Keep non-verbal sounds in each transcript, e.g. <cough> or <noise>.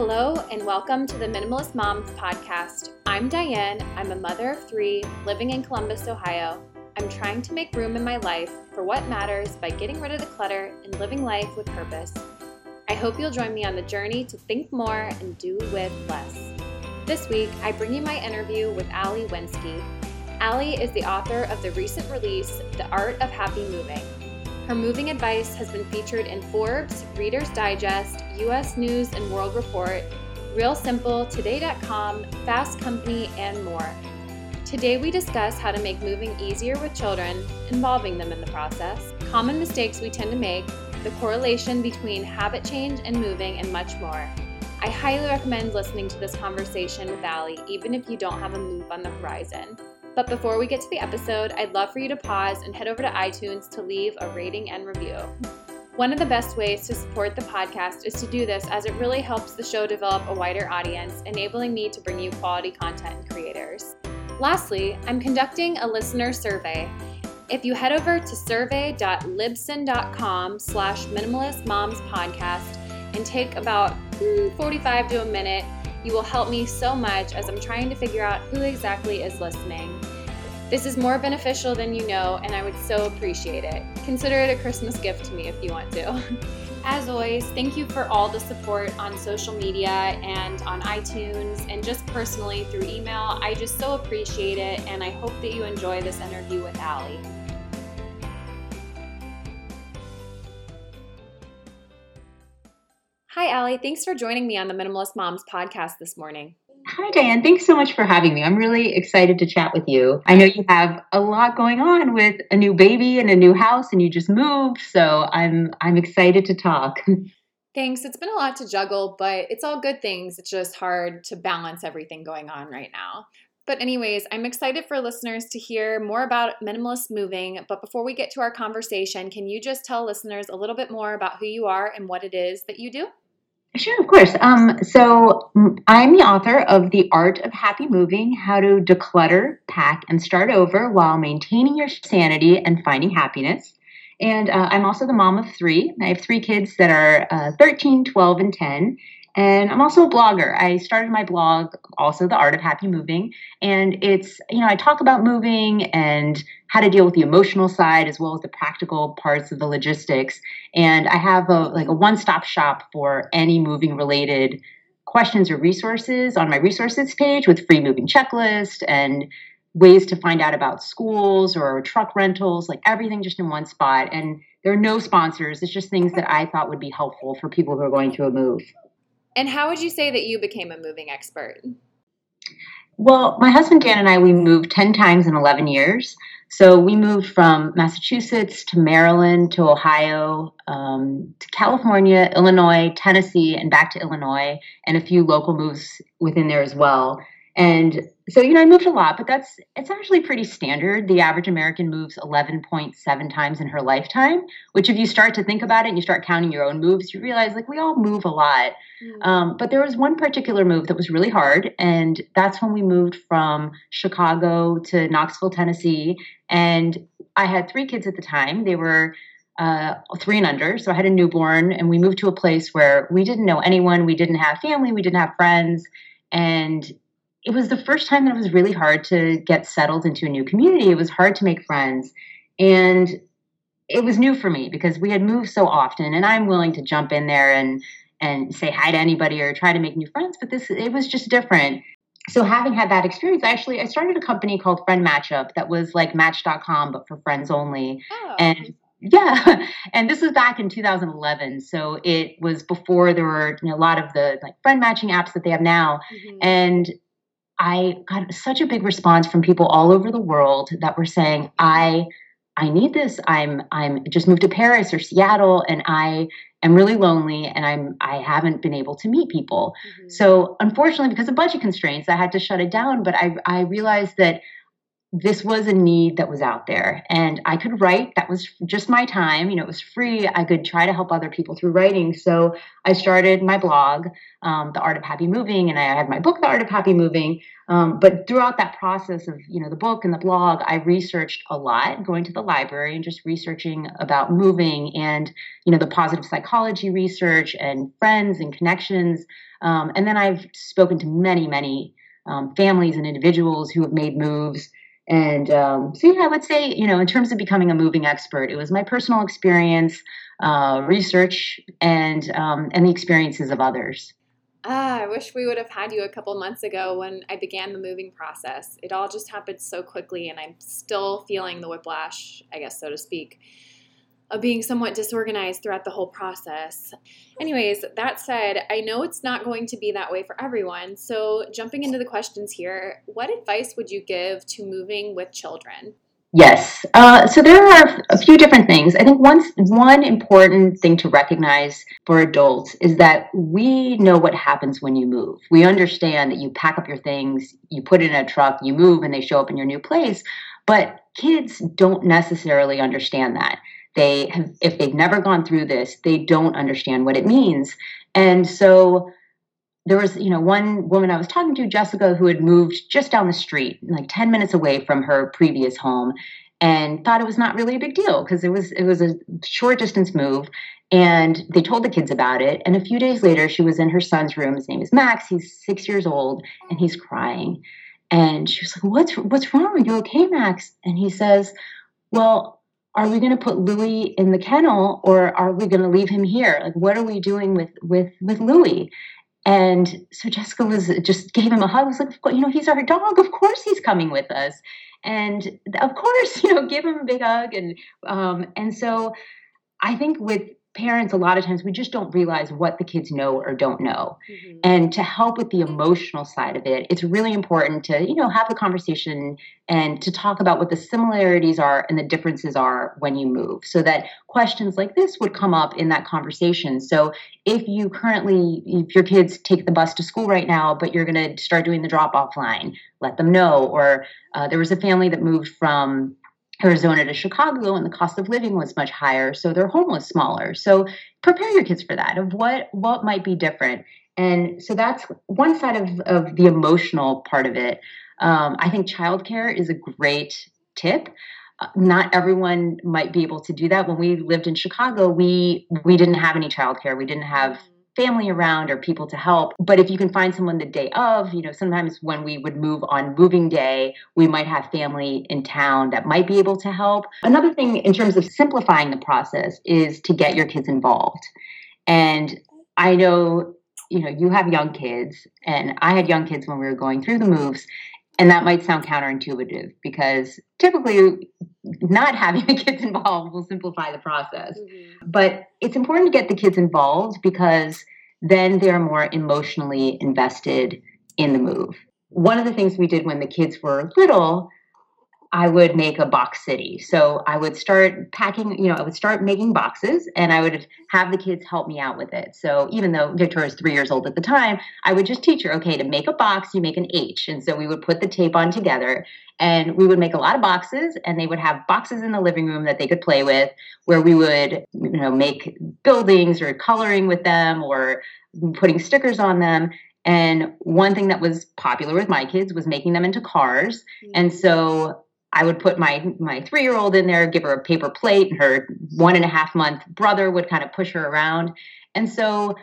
Hello, and welcome to the Minimalist Moms podcast. I'm Diane. I'm a mother of three living in Columbus, Ohio. I'm trying to make room in my life for what matters by getting rid of the clutter and living life with purpose. I hope you'll join me on the journey to think more and do with less. This week, I bring you my interview with Ali Wenzke. Ali is the author of the recent release, The Art of Happy Moving. Her moving advice has been featured in Forbes, Reader's Digest, US News and World Report, Real Simple, Today.com, Fast Company, and more. Today we discuss how to make moving easier with children, involving them in the process, common mistakes we tend to make, the correlation between habit change and moving, and much more. I highly recommend listening to this conversation with Ali, even if you don't have a move on the horizon. But before we get to the episode, I'd love for you to pause and head over to iTunes to leave a rating and review. One of the best ways to support the podcast is to do this as it really helps the show develop a wider audience, enabling me to bring you quality content creators. Lastly, I'm conducting a listener survey. If you head over to survey.libsyn.com slash minimalist moms podcast and take about hmm, 45 to a minute, you will help me so much as I'm trying to figure out who exactly is listening. This is more beneficial than you know, and I would so appreciate it. Consider it a Christmas gift to me if you want to. <laughs> As always, thank you for all the support on social media and on iTunes and just personally through email. I just so appreciate it, and I hope that you enjoy this interview with Ali. Hi, Ali. Thanks for joining me on the Minimalist Moms podcast this morning. Hi, Diane. Thanks so much for having me. I'm really excited to chat with you. I know you have a lot going on with a new baby and a new house, and you just moved, so I'm I'm excited to talk. <laughs> Thanks. It's been a lot to juggle, but it's all good things. It's just hard to balance everything going on right now. But, anyways, I'm excited for listeners to hear more about minimalist moving. But before we get to our conversation, can you just tell listeners a little bit more about who you are and what it is that you do? Sure, of course. Um, so I'm the author of The Art of Happy Moving How to Declutter, Pack, and Start Over While Maintaining Your Sanity and Finding Happiness. And uh, I'm also the mom of three. I have three kids that are uh, 13, 12, and 10. And I'm also a blogger. I started my blog, also The Art of Happy Moving. And it's, you know, I talk about moving and how to deal with the emotional side as well as the practical parts of the logistics. And I have a like a one-stop shop for any moving related questions or resources on my resources page with free moving checklist and ways to find out about schools or truck rentals, like everything just in one spot. And there are no sponsors. It's just things that I thought would be helpful for people who are going through a move. And how would you say that you became a moving expert? Well, my husband Dan and I, we moved 10 times in 11 years. So we moved from Massachusetts to Maryland to Ohio um, to California, Illinois, Tennessee, and back to Illinois, and a few local moves within there as well. And so, you know, I moved a lot, but that's it's actually pretty standard. The average American moves 11.7 times in her lifetime, which if you start to think about it and you start counting your own moves, you realize like we all move a lot. Mm. Um, but there was one particular move that was really hard, and that's when we moved from Chicago to Knoxville, Tennessee. And I had three kids at the time. They were uh, three and under. So I had a newborn, and we moved to a place where we didn't know anyone, we didn't have family, we didn't have friends. And it was the first time that it was really hard to get settled into a new community. It was hard to make friends. And it was new for me because we had moved so often and I'm willing to jump in there and and say hi to anybody or try to make new friends, but this it was just different. So having had that experience, actually I started a company called Friend Matchup that was like match.com but for friends only. Oh. And <laughs> yeah, and this was back in 2011, so it was before there were you know, a lot of the like friend matching apps that they have now. Mm-hmm. And I got such a big response from people all over the world that were saying, I I need this. I'm I'm just moved to Paris or Seattle and I am really lonely and I'm I haven't been able to meet people. Mm-hmm. So unfortunately, because of budget constraints, I had to shut it down. But I I realized that this was a need that was out there. And i could write that was just my time you know it was free. I could try to help other people through writing. So i started my blog um, the art of happy moving and i had my book the art of happy moving. Um, but throughout that process of you know the book and the blog i researched a lot going to the library and just researching about moving and you know the positive psychology research and friends and connections. Um, and then i've spoken to many many um, families and individuals who have made moves and um, so, yeah, I would say, you know, in terms of becoming a moving expert, it was my personal experience, uh, research, and um, and the experiences of others. Ah, I wish we would have had you a couple months ago when I began the moving process. It all just happened so quickly, and I'm still feeling the whiplash, I guess, so to speak of being somewhat disorganized throughout the whole process. Anyways, that said, I know it's not going to be that way for everyone. So, jumping into the questions here, what advice would you give to moving with children? Yes. Uh, so there are a few different things. I think one, one important thing to recognize for adults is that we know what happens when you move. We understand that you pack up your things, you put it in a truck, you move, and they show up in your new place. But kids don't necessarily understand that they have if they've never gone through this they don't understand what it means. And so there was you know one woman i was talking to jessica who had moved just down the street like 10 minutes away from her previous home and thought it was not really a big deal because it was it was a short distance move. And they told the kids about it. And a few days later she was in her son's room. His name is max. He's six years old and he's crying. And she was like what's what's wrong? Are you okay max? And he says well are we going to put Louis in the kennel or are we going to leave him here? Like, what are we doing with with with Louis? And so Jessica was just gave him a hug. Was like, you know, he's our dog. Of course he's coming with us. And of course, <laughs> you know, give him a big hug. And um, and so I think with parents a lot of times we just don't realize what the kids know or don't know. Mm-hmm. and to help with the emotional side of it it's really important to you know have the conversation and to talk about what the similarities are and the differences are when you move so that questions like this would come up in that conversation. So if you currently if your kids take the bus to school right now but you're going to start doing the drop off line let them know. Or uh, there was a family that moved from Arizona to Chicago and the cost of living was much higher, so their home was smaller. So prepare your kids for that of what what might be different. And so that's one side of, of the emotional part of it. Um, I think childcare is a great tip. Uh, not everyone might be able to do that. When we lived in Chicago, we we didn't have any childcare. We didn't have family around or people to help. But if you can find someone the day of, you know, sometimes when we would move on moving day, we might have family in town that might be able to help. Another thing in terms of simplifying the process is to get your kids involved. And I know, you know, you have young kids, and I had young kids when we were going through the moves. And that might sound counterintuitive because typically not having the kids <laughs> involved will simplify the process. Mm-hmm. But it's important to get the kids involved because then they're more emotionally invested in the move. One of the things we did when the kids were little I would make a box city. So I would start packing, you know, I would start making boxes and I would have the kids help me out with it. So even though Victoria was three years old at the time, I would just teach her, okay, to make a box, you make an H. And so we would put the tape on together and we would make a lot of boxes and they would have boxes in the living room that they could play with where we would, you know, make buildings or coloring with them or putting stickers on them. And one thing that was popular with my kids was making them into cars. Mm-hmm. And so I would put my my three year old in there, give her a paper plate, and her one and a half month brother would kind of push her around. And so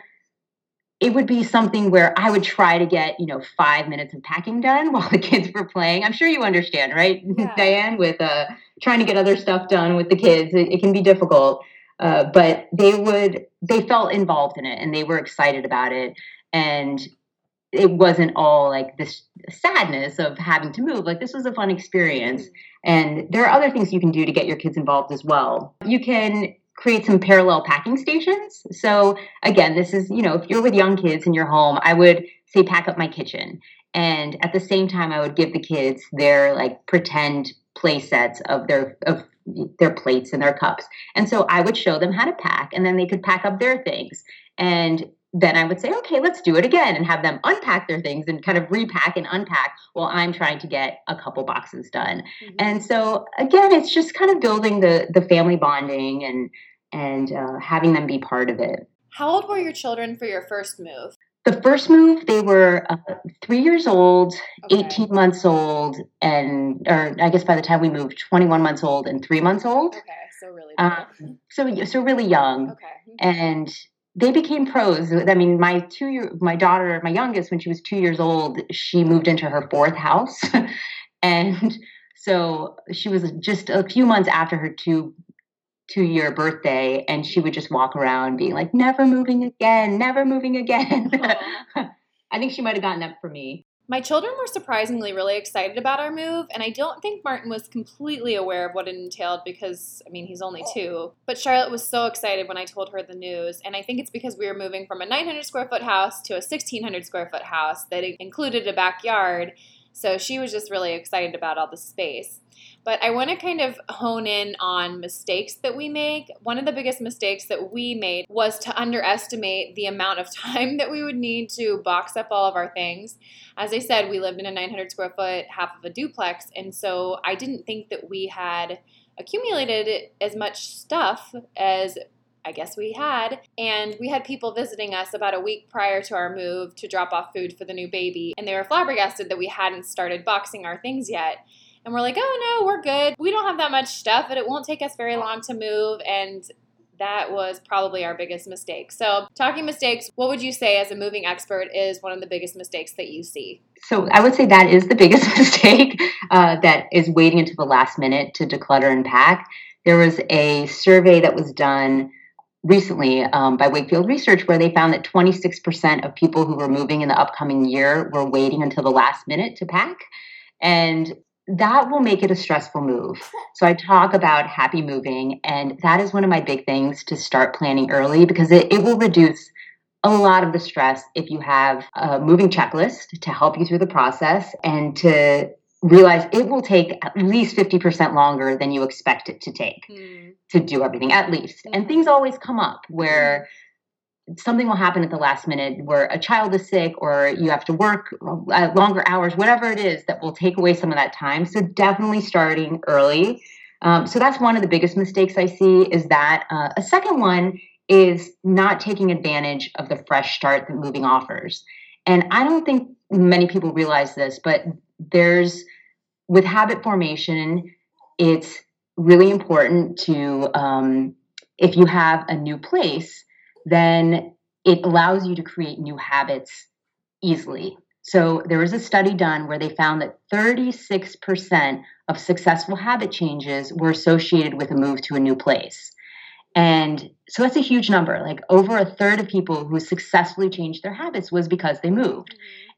it would be something where I would try to get, you know, five minutes of packing done <laughs> while the kids were playing. I'm sure you understand, right, <laughs> yeah. Diane, with uh, trying to get other stuff done with the kids. It, it can be difficult. Uh, but they would, they felt involved in it and they were excited about it. And it wasn't all like this sadness of having to move. Like this was a fun experience. And there are other things you can do to get your kids involved as well. You can create some parallel packing stations. So again, this is, you know, if you're with young kids in your home, I would say pack up my kitchen. And at the same time, I would give the kids their like pretend play sets of their of their plates and their cups. And so I would show them how to pack and then they could pack up their things. And then I would say, okay, let's do it again and have them unpack their things and kind of repack and unpack while I'm trying to get a couple boxes done. Mm-hmm. And so again, it's just kind of building the the family bonding and and uh, having them be part of it. How old were your children for your first move? The first move, they were uh, three years old, okay. 18 months old, and, or I guess by the time we moved, 21 months old and three months old. Okay, so really um, so, so really young. Okay. And they became pros. I mean, my two year, my daughter, my youngest, when she was two years old, she moved into her fourth house. <laughs> and so she was just a few months after her two two year birthday and she would just walk around being like never moving again never moving again <laughs> i think she might have gotten that for me my children were surprisingly really excited about our move, and I don't think Martin was completely aware of what it entailed because, I mean, he's only oh. two. But Charlotte was so excited when I told her the news, and I think it's because we were moving from a 900 square foot house to a 1600 square foot house that included a backyard. So she was just really excited about all the space. But I want to kind of hone in on mistakes that we make. One of the biggest mistakes that we made was to underestimate the amount of <laughs> time that we would need to box up all of our things. As I said, we lived in a 900 square foot, half of a duplex, and so I didn't think that we had accumulated as much stuff as I guess we had. And we had people visiting us about a week prior to our move to drop off food for the new baby. And they were flabbergasted that we hadn't started boxing our things yet and we're like, oh no, we're good. We don't have that much stuff, but it won't take us very long to move. And that was probably our biggest mistake. So, talking mistakes, what would you say as a moving expert is one of the biggest mistakes that you see? So, I would say that is the biggest <laughs> mistake uh, that is waiting until the last minute to declutter and pack. There was a survey that was done recently um, by Wakefield Research where they found that 26% of people who were moving in the upcoming year were waiting until the last minute to pack. And that will make it a stressful move. So I talk about happy moving, and that is one of my big things to start planning early because it, it will reduce a lot of the stress if you have a moving checklist to help you through the process and to realize it will take at least 50% longer than you expect it to take mm. to do everything, at least. Mm-hmm. And things always come up where mm-hmm something will happen at the last minute where a child is sick or you have to work uh, longer hours, whatever it is that will take away some of that time. So definitely starting early. Um, so that's one of the biggest mistakes I see is that. Uh, a second one is not taking advantage of the fresh start that moving offers. And I don't think many people realize this, but there's with habit formation, it's really important to um, if you have a new place then it allows you to create new habits easily. So there was a study done where they found that 36% of successful habit changes were associated with a move to a new place. And so that's a huge number. Like over a third of people who successfully changed their habits was because they moved.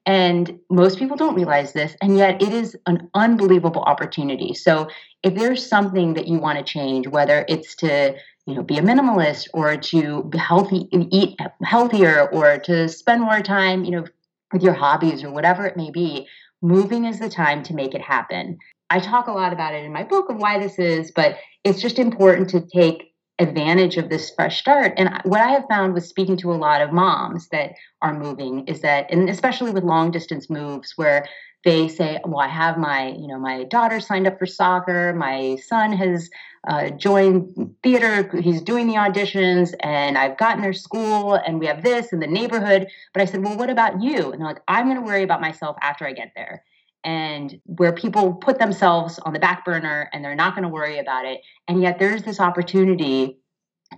And most people don't realize this, and yet it is an unbelievable opportunity. So if there's something that you want to change, whether it's to you know be a minimalist or to be healthy eat healthier or to spend more time you know with your hobbies or whatever it may be moving is the time to make it happen i talk a lot about it in my book of why this is but it's just important to take advantage of this fresh start and what i have found with speaking to a lot of moms that are moving is that and especially with long distance moves where they say, well, I have my, you know, my daughter signed up for soccer. My son has uh, joined theater. He's doing the auditions and I've gotten their school and we have this in the neighborhood. But I said, well, what about you? And they're like, I'm going to worry about myself after I get there. And where people put themselves on the back burner and they're not going to worry about it. And yet there's this opportunity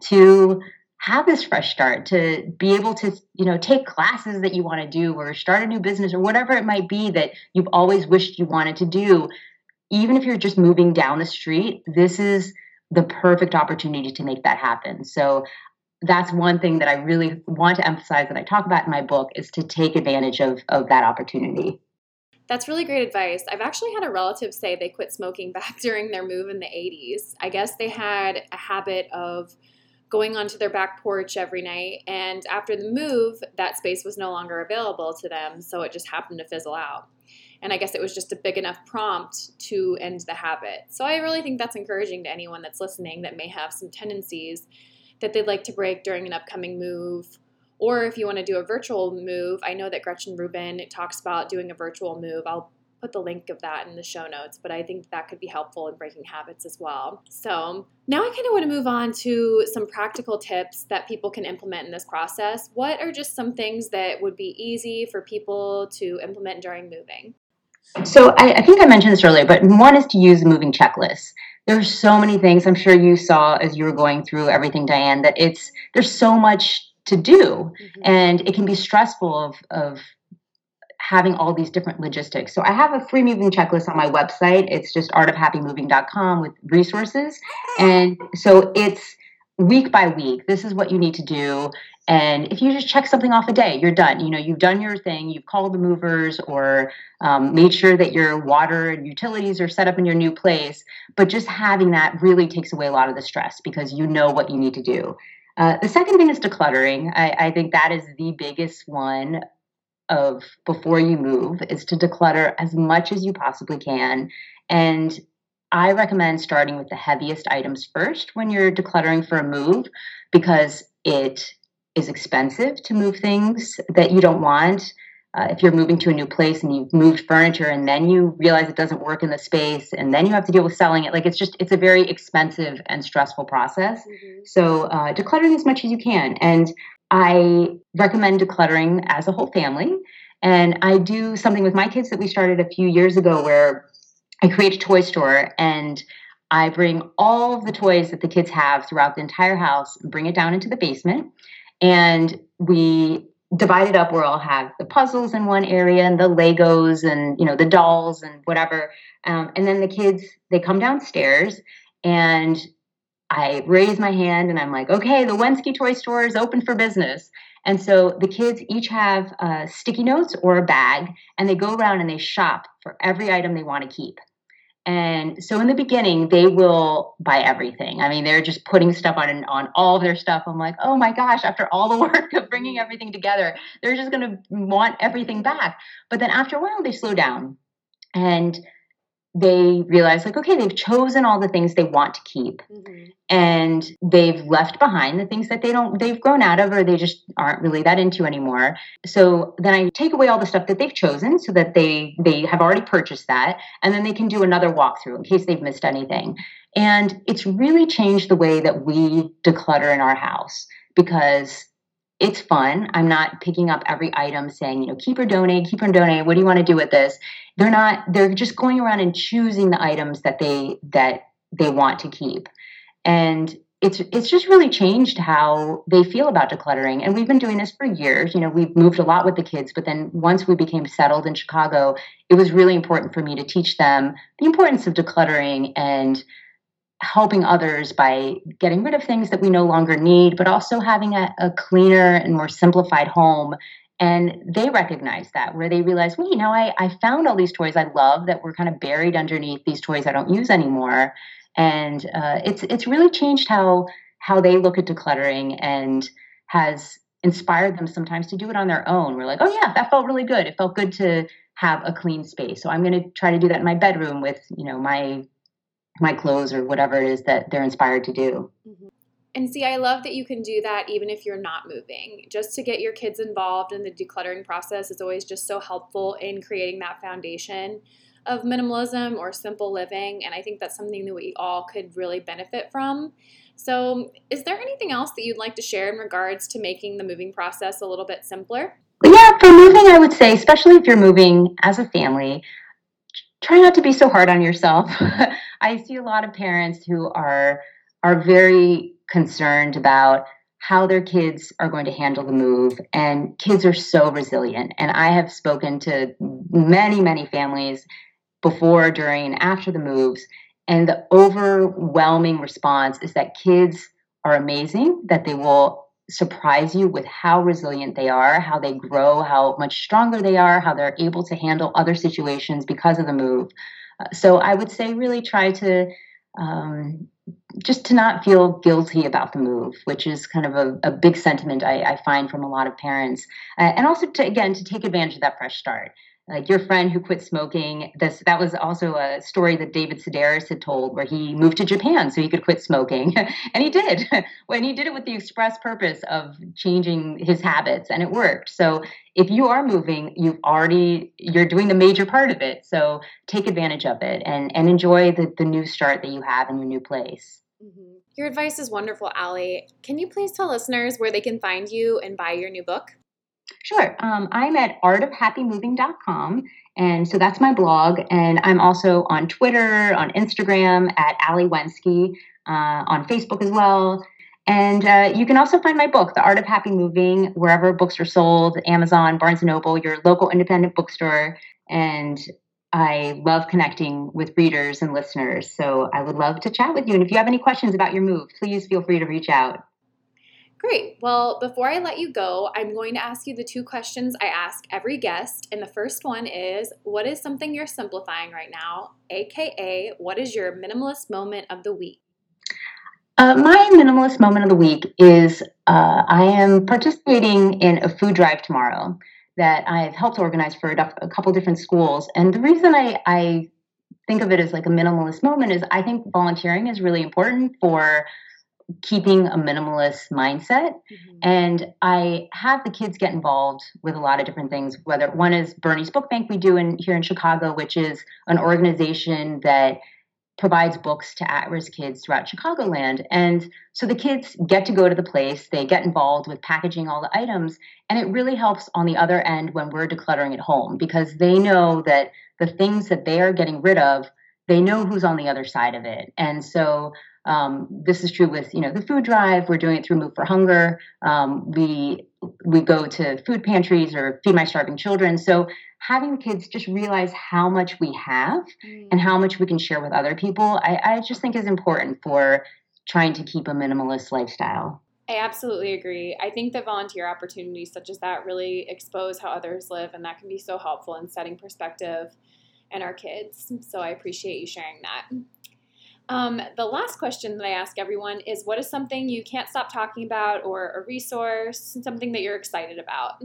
to have this fresh start to be able to you know take classes that you want to do or start a new business or whatever it might be that you've always wished you wanted to do. Even if you're just moving down the street this is the perfect opportunity to make that happen. So that's one thing that i really want to emphasize that i talk about in my book is to take advantage of, of that opportunity that's really great advice. I've actually had a relative say they quit smoking <laughs> back during their move in the 80s. I guess they had a habit of going onto their back porch every night. And after the move, that space was no longer available to them, so it just happened to fizzle out. And I guess it was just a big enough prompt to end the habit. So I really think that's encouraging to anyone that's listening that may have some tendencies that they'd like to break during an upcoming move Or if you want to do a virtual move, I know that Gretchen Rubin talks about doing a virtual move. I'll put the link of that in the show notes, but I think that could be helpful in breaking habits as well. So now I kind of want to move on to some practical tips that people can implement in this process. What are just some things that would be easy for people to implement during moving? So I, I think I mentioned this earlier, but one is to use moving checklist there's so many things i'm sure you saw as you were going through everything diane that it's there's so much to do mm-hmm. and it can be stressful of of having all these different logistics. So I have a free moving checklist on my website. It's just artofhappymoving.com with resources. And so it's week by week. This is what you need to do. And if you just check something off a day, you're done. You know, you've done your thing. You've called the movers or um, made sure that your water and utilities are set up in your new place. But just having that really takes away a lot of the stress because you know what you need to do. Uh, the second thing is decluttering. I, I think that is the biggest one of before you move is to declutter as much as you possibly can. And I recommend starting with the heaviest items first when you're decluttering for a move because it is expensive to move things that you don't want. Uh, if you're moving to a new place and you've moved furniture and then you realize it doesn't work in the space and then you have to deal with selling it like it's just it's a very expensive and stressful process mm-hmm. so uh, decluttering as much as you can and I recommend decluttering as a whole family. And I do something with my kids that we started a few years ago where I create a toy store and I bring all of the toys that the kids have throughout the entire house, bring it down into the basement, and we divide it up where I'll have the puzzles in one area and the Legos and you know the dolls and whatever. Um, and then the kids they come downstairs and I raise my hand and I'm like, okay, the Wenzke toy store is open for business. And so the kids each have uh, sticky notes or a bag, and they go around and they shop for every item they want to keep. And so in the beginning, they will buy everything. I mean, they're just putting stuff on on all of their stuff. I'm like, oh my gosh! After all the <laughs> work of bringing mm-hmm. everything together, they're just going to want everything back. But then after a while, they slow down, and they realize like okay they've chosen all the things they want to keep mm-hmm. and they've left behind the things that they don't they've grown out of or they just aren't really that into anymore so then i take away all the stuff that they've chosen so that they they have already purchased that and then they can do another walkthrough in case they've missed anything and it's really changed the way that we declutter in our house because it's fun. I'm not picking up every item saying, you know, keep or donate, keep or donate. What do you want to do with this? They're not, they're just going around and choosing the items that they that they want to keep. And it's it's just really changed how they feel about decluttering. And we've been doing this for years. You know, we've moved a lot with the kids, but then once we became settled in Chicago, it was really important for me to teach them the importance of decluttering and helping others by getting rid of things that we no longer need, but also having a, a cleaner and more simplified home. And they recognize that, where they realize, well, you know, I, I found all these toys I love that were kind of buried underneath these toys I don't use anymore. And uh, it's it's really changed how how they look at decluttering and has inspired them sometimes to do it on their own. We're like, oh yeah, that felt really good. It felt good to have a clean space. So I'm going to try to do that in my bedroom with, you know, my my clothes or whatever it is that they're inspired to do. Mm-hmm. And see, I love that you can do that even if you're not moving. Just to get your kids involved in the decluttering process is always just so helpful in creating that foundation of minimalism or simple living. And I think that's something that we all could really benefit from. So, is there anything else that you'd like to share in regards to making the moving process a little bit simpler? Yeah, for moving, I would say, especially if you're moving as a family, try not to be so hard on yourself. <laughs> I see a lot of parents who are are very concerned about how their kids are going to handle the move. And kids are so resilient. And I have spoken to many many families before during and after the moves. And the overwhelming response is that kids are amazing that they will surprise you with how resilient they are, how they grow, how much stronger they are, how they're able to handle other situations because of the move. Uh, so I would say really try to um, just to not feel guilty about the move, which is kind of a, a big sentiment I, I, find from a lot of parents, uh, and also to again to take advantage of that fresh start. Like your friend who quit smoking. This that was also a story that David Sedaris had told, where he moved to Japan so he could quit smoking, <laughs> and he did. <laughs> when he did it with the express purpose of changing his habits, and it worked. So if you are moving, you've already you're doing the major part of it. So take advantage of it and and enjoy the the new start that you have in your new place. Mm-hmm. Your advice is wonderful, Ali. Can you please tell listeners where they can find you and buy your new book? Sure. Um, I'm at artofhappymoving.com. And so that's my blog. And I'm also on Twitter, on Instagram at Ali Wenzke, uh, on Facebook as well. And uh, you can also find my book, The Art of Happy Moving, wherever books are sold Amazon, Barnes & Noble, your local independent bookstore. And I love connecting with readers and listeners. So I would love to chat with you. And if you have any questions about your move, please feel free to reach out. Great. Well, before I let you go, I'm going to ask you the two questions I ask every guest. And the first one is What is something you're simplifying right now? AKA, what is your minimalist moment of the week? Uh, my minimalist moment of the week is uh, I am participating in a food drive tomorrow that I've helped organize for a, a couple different schools. And the reason I, I think of it as like a minimalist moment is I think volunteering is really important for keeping a minimalist mindset. Mm-hmm. And I have the kids get involved with a lot of different things, whether one is Bernie's Book Bank we do in here in Chicago, which is an organization that provides books to at-risk kids throughout Chicagoland. And so the kids get to go to the place, they get involved with packaging all the items, and it really helps on the other end when we're decluttering at home because they know that the things that they are getting rid of, they know who's on the other side of it. And so um, this is true with you know the food drive. We're doing it through Move for Hunger. Um, we we go to food pantries or feed my starving children. So having the kids just realize how much we have mm. and how much we can share with other people, I, I just think is important for trying to keep a minimalist lifestyle. I absolutely agree. I think that volunteer opportunities such as that really expose how others live, and that can be so helpful in setting perspective in our kids. So I appreciate you sharing that. Um, the last question that I ask everyone is what is something you can't stop talking about, or a resource, something that you're excited about?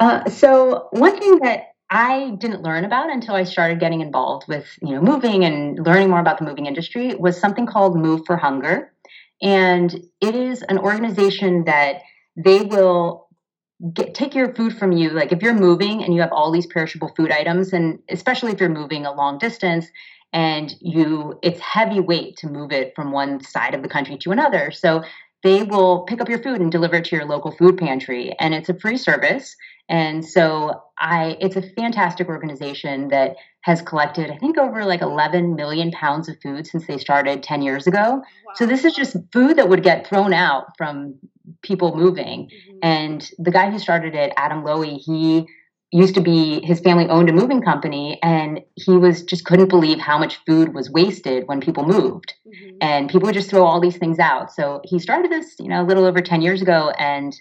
Uh, so, one thing that I didn't learn about until I started getting involved with you know moving and learning more about the moving industry was something called Move for Hunger, and it is an organization that they will get, take your food from you. Like if you're moving and you have all these perishable food items, and especially if you're moving a long distance, and you it's heavy weight to move it from one side of the country to another so they will pick up your food and deliver it to your local food pantry and it's a free service and so i it's a fantastic organization that has collected i think over like 11 million pounds of food since they started 10 years ago wow. so this is just food that would get thrown out from people moving mm-hmm. and the guy who started it adam lowy he used to be his family owned a moving company and he was just couldn't believe how much food was wasted when people moved. Mm-hmm. and people would just throw all these things out. So he started this you know a little over 10 years ago and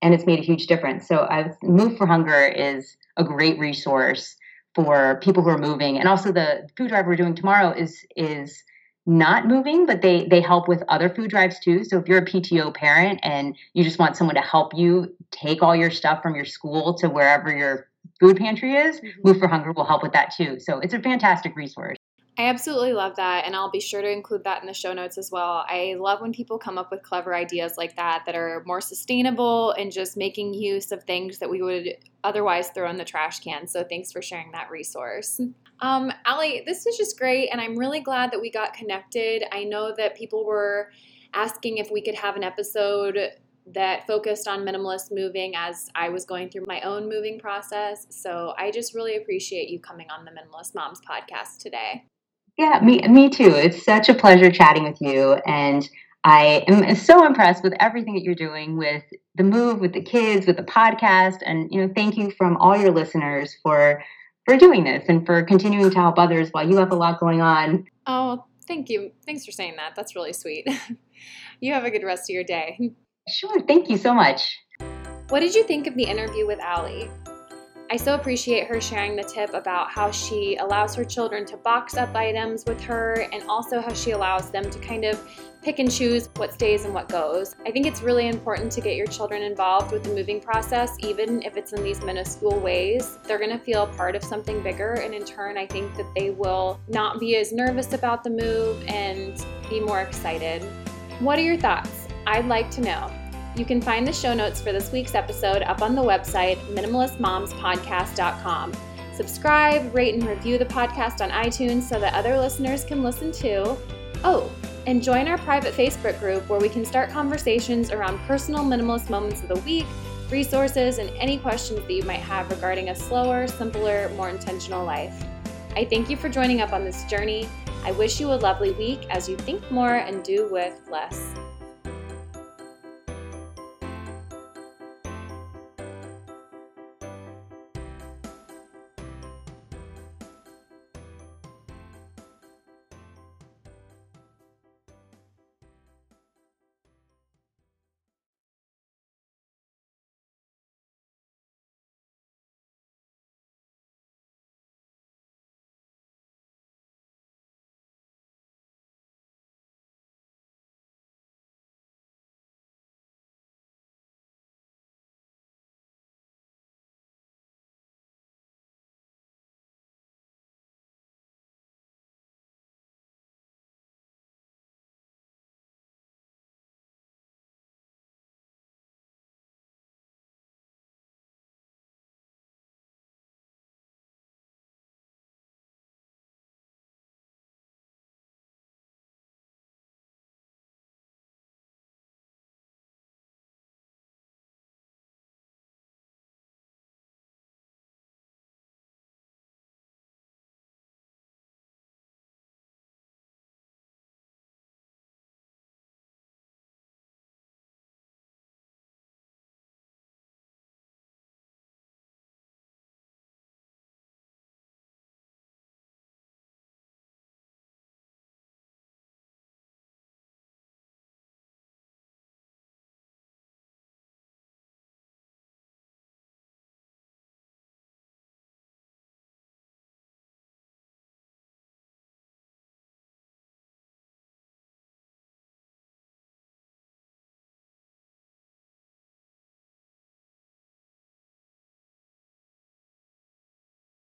and it's made a huge difference. So i move for hunger is a great resource for people who are moving. And also the food drive we're doing tomorrow is is not moving but they they help with other food drives too so if you're a pto parent and you just want someone to help you take all your stuff from your school to wherever your food pantry is, mm-hmm. Move for Hunger will help with that too. So it's a fantastic resource. I absolutely love that, and I'll be sure to include that in the show notes as well. I love when people come up with clever ideas like that that are more sustainable and just making use of things that we would otherwise throw in the trash can. So thanks for sharing that resource. Um, Ali, this was just great, and I'm really glad that we got connected. I know that people were asking if we could have an episode that focused on minimalist moving as I was going through my own moving process. So I just really appreciate you coming on the Minimalist Moms podcast today. Yeah, me me too. It's such a pleasure chatting with you and I am so impressed with everything that you're doing with the move, with the kids, with the podcast and you know, thank you from all your listeners for for doing this and for continuing to help others while you have a lot going on. Oh, thank you. Thanks for saying that. That's really sweet. <laughs> you have a good rest of your day. Sure. Thank you so much. What did you think of the interview with Ali? I so appreciate her sharing the tip about how she allows her children to box up items with her and also how she allows them to kind of pick and choose what stays and what goes. I think it's really important to get your children involved with the moving process, even if it's in these minuscule ways. They're going to feel part of something bigger, and in turn, I think that they will not be as nervous about the move and be more excited. What are your thoughts? I'd like to know. You can find the show notes for this week's episode up on the website, minimalistmomspodcast.com. Subscribe, rate, and review the podcast on iTunes so that other listeners can listen too. Oh, and join our private Facebook group where we can start conversations around personal minimalist moments of the week, resources, and any questions that you might have regarding a slower, simpler, more intentional life. I thank you for joining up on this journey. I wish you a lovely week as you think more and do with less.